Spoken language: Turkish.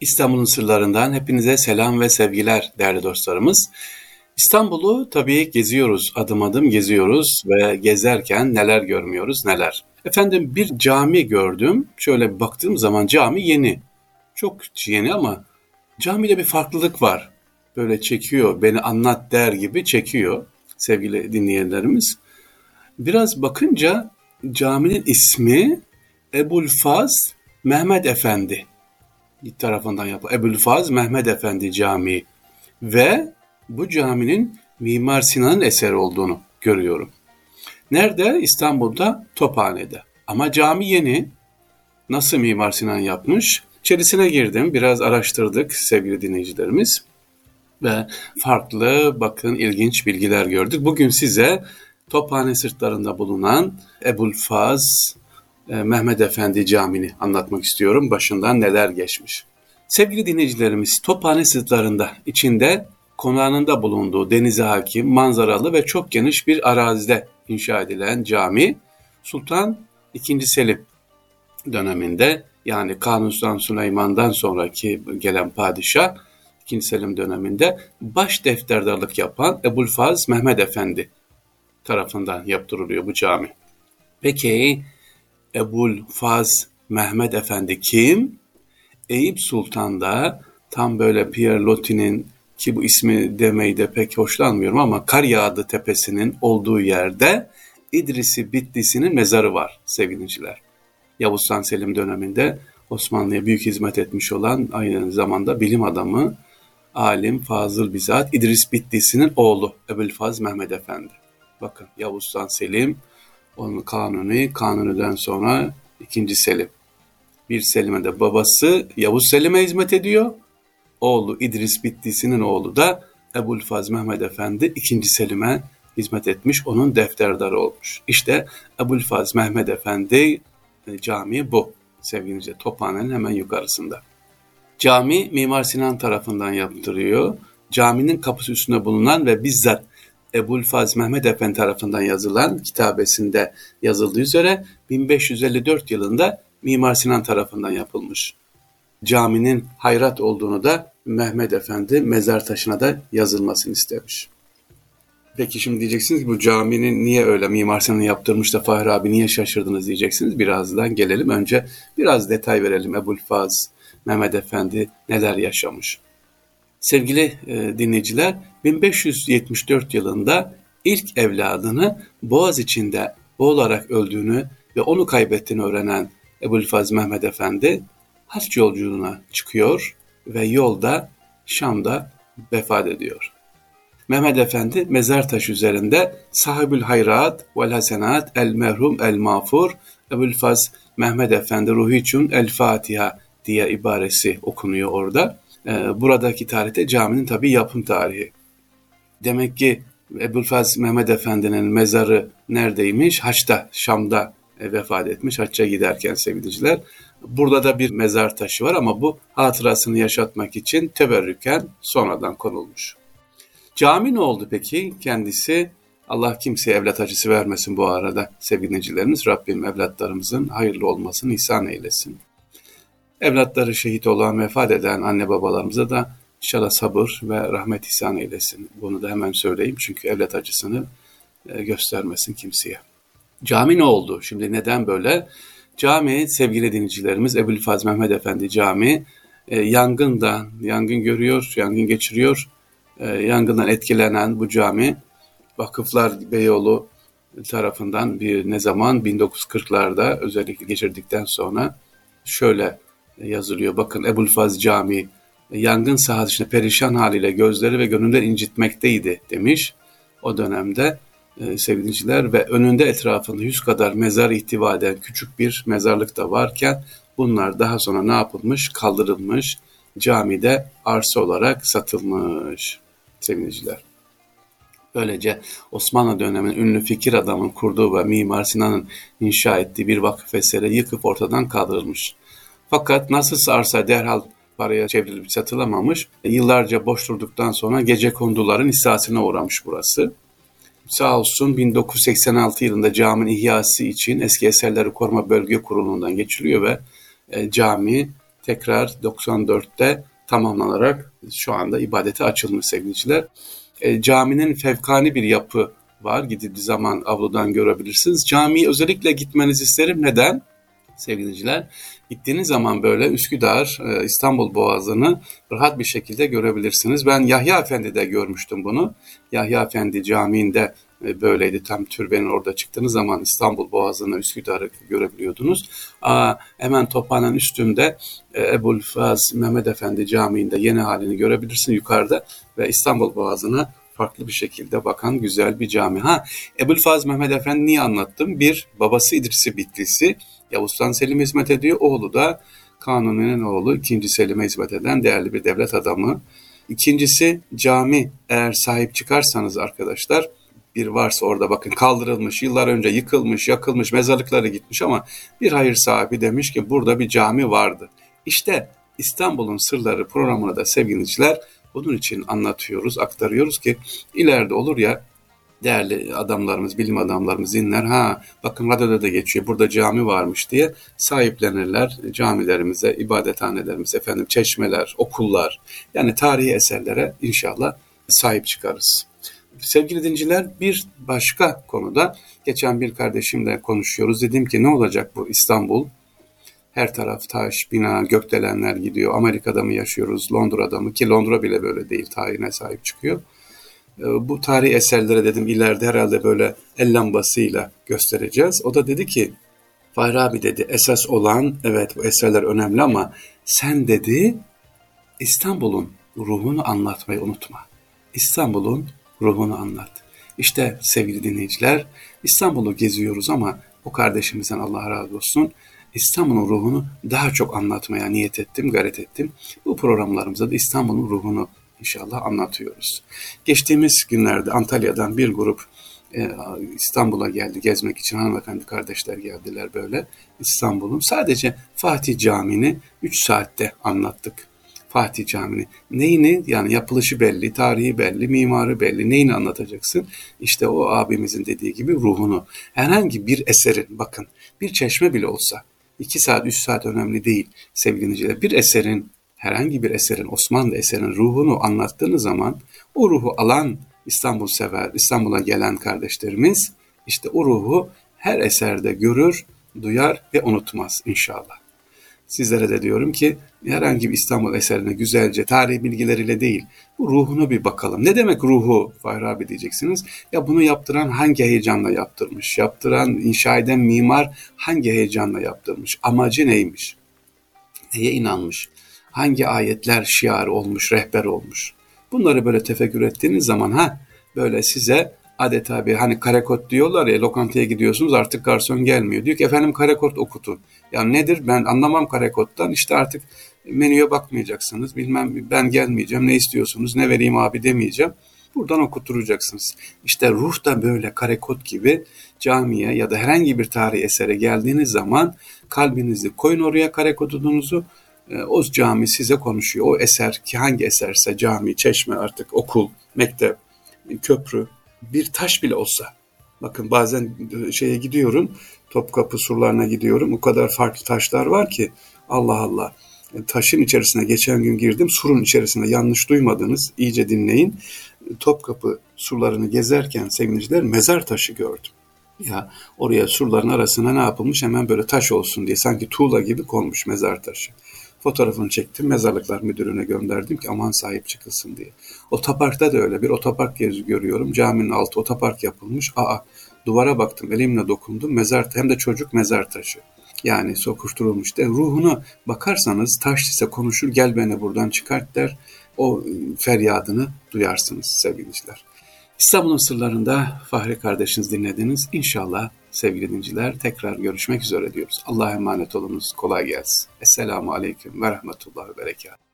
İstanbul'un sırlarından hepinize selam ve sevgiler değerli dostlarımız. İstanbul'u tabii geziyoruz, adım adım geziyoruz ve gezerken neler görmüyoruz, neler. Efendim bir cami gördüm. Şöyle baktığım zaman cami yeni. Çok yeni ama camide bir farklılık var. Böyle çekiyor, beni anlat der gibi çekiyor sevgili dinleyenlerimiz. Biraz bakınca caminin ismi Ebul Faz Mehmet Efendi tarafından yapıldı. Ebu'l-Faz Mehmet Efendi Camii ve bu caminin Mimar Sinan'ın eseri olduğunu görüyorum. Nerede? İstanbul'da Tophane'de. Ama cami yeni. Nasıl Mimar Sinan yapmış? İçerisine girdim, biraz araştırdık sevgili dinleyicilerimiz ve farklı, bakın ilginç bilgiler gördük. Bugün size Tophane sırtlarında bulunan Ebu'l-Faz Mehmet Efendi Camii'ni anlatmak istiyorum. Başından neler geçmiş. Sevgili dinleyicilerimiz, Tophane sırtlarında içinde konağında bulunduğu denize hakim, manzaralı ve çok geniş bir arazide inşa edilen cami, Sultan II. Selim döneminde yani Kanuni Sultan Süleyman'dan sonraki gelen padişah II. Selim döneminde baş defterdarlık yapan Ebu'l-Faz Mehmet Efendi tarafından yaptırılıyor bu cami. Peki Ebul Faz Mehmet Efendi kim? Eyüp Sultan'da tam böyle Pierre Loti'nin ki bu ismi demeyi de pek hoşlanmıyorum ama Kar Yağdı Tepesi'nin olduğu yerde İdrisi Bitlisi'nin mezarı var sevgiliciler. Yavuz Han Selim döneminde Osmanlı'ya büyük hizmet etmiş olan aynı zamanda bilim adamı, alim, fazıl bizzat İdris Bitlisi'nin oğlu Ebu'l-Faz Mehmet Efendi. Bakın Yavuz Han Selim onun Kanuni, Kanuni'den sonra ikinci Selim. Bir Selim'e de babası Yavuz Selim'e hizmet ediyor. Oğlu İdris Bittisi'nin oğlu da Ebu'l-Faz Mehmet Efendi ikinci Selim'e hizmet etmiş, onun defterdarı olmuş. İşte Ebu'l-Faz Mehmet Efendi e, camii bu sevgili Tophane'nin hemen yukarısında. Cami Mimar Sinan tarafından yaptırıyor. Caminin kapısı üstünde bulunan ve bizzat Ebu'l-Faz Mehmet Efendi tarafından yazılan kitabesinde yazıldığı üzere 1554 yılında Mimar Sinan tarafından yapılmış. Caminin hayrat olduğunu da Mehmet Efendi mezar taşına da yazılmasını istemiş. Peki şimdi diyeceksiniz ki bu caminin niye öyle Mimar Sinan yaptırmış da Fahri abi niye şaşırdınız diyeceksiniz. Birazdan gelelim. Önce biraz detay verelim Ebu'l-Faz Mehmet Efendi neler yaşamış. Sevgili e, dinleyiciler, 1574 yılında ilk evladını Boğaz içinde boğularak öldüğünü ve onu kaybettiğini öğrenen Ebu'l-Faz Mehmet Efendi hac yolculuğuna çıkıyor ve yolda Şam'da vefat ediyor. Mehmet Efendi mezar taşı üzerinde sahibül hayrat vel hasenat el merhum el mağfur Ebu'l-Faz Mehmet Efendi ruhiçun el Fatiha diye ibaresi okunuyor orada. Ee, buradaki tarihte caminin tabi yapım tarihi. Demek ki Ebu'l-Faz Mehmet Efendi'nin mezarı neredeymiş? Haç'ta, Şam'da e, vefat etmiş. Haç'a giderken sevgiliciler. Burada da bir mezar taşı var ama bu hatırasını yaşatmak için teberrüken sonradan konulmuş. Cami ne oldu peki? Kendisi Allah kimseye evlat acısı vermesin bu arada sevgilicilerimiz. Rabbim evlatlarımızın hayırlı olmasını ihsan eylesin. Evlatları şehit olan, vefat eden anne babalarımıza da inşallah sabır ve rahmet ihsan eylesin. Bunu da hemen söyleyeyim çünkü evlat acısını e, göstermesin kimseye. Cami ne oldu? Şimdi neden böyle? Cami sevgili dinleyicilerimiz Ebu'l-Faz Mehmet Efendi Cami e, yangından, yangın görüyor, yangın geçiriyor. E, yangından etkilenen bu cami Vakıflar Beyoğlu tarafından bir ne zaman 1940'larda özellikle geçirdikten sonra şöyle yazılıyor. Bakın Ebu'l-Faz Camii yangın sahasında perişan haliyle gözleri ve gönüller incitmekteydi demiş. O dönemde e, sevgiliciler ve önünde etrafında yüz kadar mezar ihtiva eden küçük bir mezarlık da varken bunlar daha sonra ne yapılmış? Kaldırılmış, camide arsa olarak satılmış sevgiliciler. Böylece Osmanlı döneminin ünlü fikir adamın kurduğu ve Mimar Sinan'ın inşa ettiği bir vakıf eseri yıkıp ortadan kaldırılmış. Fakat nasılsa arsa derhal paraya çevrilip satılamamış. Yıllarca boş durduktan sonra gece konduların ihsasına uğramış burası. Sağ olsun 1986 yılında caminin ihyası için eski eserleri koruma bölge kurulundan geçiliyor ve e, cami tekrar 94'te tamamlanarak şu anda ibadete açılmış sevgiliciler. E, caminin fevkani bir yapı var. Gidildiği zaman avludan görebilirsiniz. Camiye özellikle gitmenizi isterim. Neden? Sevgiliciler, gittiğiniz zaman böyle Üsküdar, e, İstanbul Boğazı'nı rahat bir şekilde görebilirsiniz. Ben Yahya Efendi'de görmüştüm bunu. Yahya Efendi Camii'nde e, böyleydi. Tam türbenin orada çıktığınız zaman İstanbul Boğazı'nı, Üsküdar'ı görebiliyordunuz. Aa, hemen Tophane'nin üstünde e, Ebul Faz Mehmet Efendi Camii'nde yeni halini görebilirsin yukarıda ve İstanbul Boğazı'na farklı bir şekilde bakan güzel bir cami. Ha Ebul Faz Mehmet Efendi niye anlattım? Bir, babası İdrisi Bitlisi, Yavuz Sultan Selim hizmet ediyor. Oğlu da Kanuni'nin oğlu, ikinci Selim'e hizmet eden değerli bir devlet adamı. İkincisi cami eğer sahip çıkarsanız arkadaşlar bir varsa orada bakın kaldırılmış, yıllar önce yıkılmış, yakılmış, mezarlıkları gitmiş ama bir hayır sahibi demiş ki burada bir cami vardı. İşte İstanbul'un Sırları programını da sevgiliciler bunun için anlatıyoruz, aktarıyoruz ki ileride olur ya değerli adamlarımız, bilim adamlarımız dinler. Ha bakın radyoda da geçiyor burada cami varmış diye sahiplenirler camilerimize, ibadethanelerimize, efendim çeşmeler, okullar yani tarihi eserlere inşallah sahip çıkarız. Sevgili dinciler bir başka konuda geçen bir kardeşimle konuşuyoruz. Dedim ki ne olacak bu İstanbul? Her taraf taş, bina, gökdelenler gidiyor. Amerika'da mı yaşıyoruz, Londra'da mı? Ki Londra bile böyle değil, tarihine sahip çıkıyor. Ee, bu tarihi eserlere dedim ileride herhalde böyle el lambasıyla göstereceğiz. O da dedi ki, Fahri abi dedi esas olan evet bu eserler önemli ama sen dedi İstanbul'un ruhunu anlatmayı unutma. İstanbul'un ruhunu anlat. İşte sevgili dinleyiciler İstanbul'u geziyoruz ama o kardeşimizden Allah razı olsun İstanbul'un ruhunu daha çok anlatmaya niyet ettim, gayret ettim. Bu programlarımızda da İstanbul'un ruhunu inşallah anlatıyoruz. Geçtiğimiz günlerde Antalya'dan bir grup e, İstanbul'a geldi gezmek için hanımefendi kardeşler geldiler böyle İstanbul'un. Sadece Fatih Camii'ni 3 saatte anlattık. Fatih Camii'ni. Neyini yani yapılışı belli, tarihi belli, mimarı belli. Neyini anlatacaksın? İşte o abimizin dediği gibi ruhunu. Herhangi bir eserin bakın bir çeşme bile olsa 2 saat 3 saat önemli değil sevgili Bir eserin herhangi bir eserin Osmanlı eserin ruhunu anlattığınız zaman o ruhu alan İstanbul sever, İstanbul'a gelen kardeşlerimiz işte o ruhu her eserde görür, duyar ve unutmaz inşallah. Sizlere de diyorum ki herhangi bir İstanbul eserine güzelce tarih bilgileriyle değil bu ruhunu bir bakalım. Ne demek ruhu Fahri abi diyeceksiniz. Ya bunu yaptıran hangi heyecanla yaptırmış? Yaptıran, inşa eden mimar hangi heyecanla yaptırmış? Amacı neymiş? Neye inanmış? Hangi ayetler şiar olmuş, rehber olmuş? Bunları böyle tefekkür ettiğiniz zaman ha böyle size adeta bir hani karekod diyorlar ya lokantaya gidiyorsunuz artık garson gelmiyor. Diyor ki efendim karekod okutun. Ya nedir ben anlamam karekoddan işte artık menüye bakmayacaksınız. Bilmem ben gelmeyeceğim ne istiyorsunuz ne vereyim abi demeyeceğim. Buradan okuturacaksınız. İşte ruh da böyle karekod gibi camiye ya da herhangi bir tarih esere geldiğiniz zaman kalbinizi koyun oraya karekodunuzu o cami size konuşuyor. O eser ki hangi eserse cami, çeşme artık okul, mektep, köprü bir taş bile olsa. Bakın bazen e, şeye gidiyorum, Topkapı surlarına gidiyorum. O kadar farklı taşlar var ki Allah Allah. E, taşın içerisine geçen gün girdim. Surun içerisinde yanlış duymadınız. iyice dinleyin. Topkapı surlarını gezerken sevgiliciler mezar taşı gördüm. Ya oraya surların arasına ne yapılmış hemen böyle taş olsun diye sanki tuğla gibi konmuş mezar taşı. Fotoğrafını çektim, mezarlıklar müdürüne gönderdim ki aman sahip çıkılsın diye. Otoparkta da öyle bir otopark gezi görüyorum. Caminin altı otopark yapılmış. Aa duvara baktım, elimle dokundum. Mezar hem de çocuk mezar taşı. Yani sokuşturulmuş de ruhuna bakarsanız taş ise konuşur gel beni buradan çıkart der. O ıı, feryadını duyarsınız sevgiliciler. İstanbul'un sırlarında Fahri kardeşiniz dinlediniz. İnşallah sevgili dinciler tekrar görüşmek üzere diyoruz. Allah'a emanet olunuz. Kolay gelsin. Esselamu Aleyküm ve Rahmetullah ve Berekat.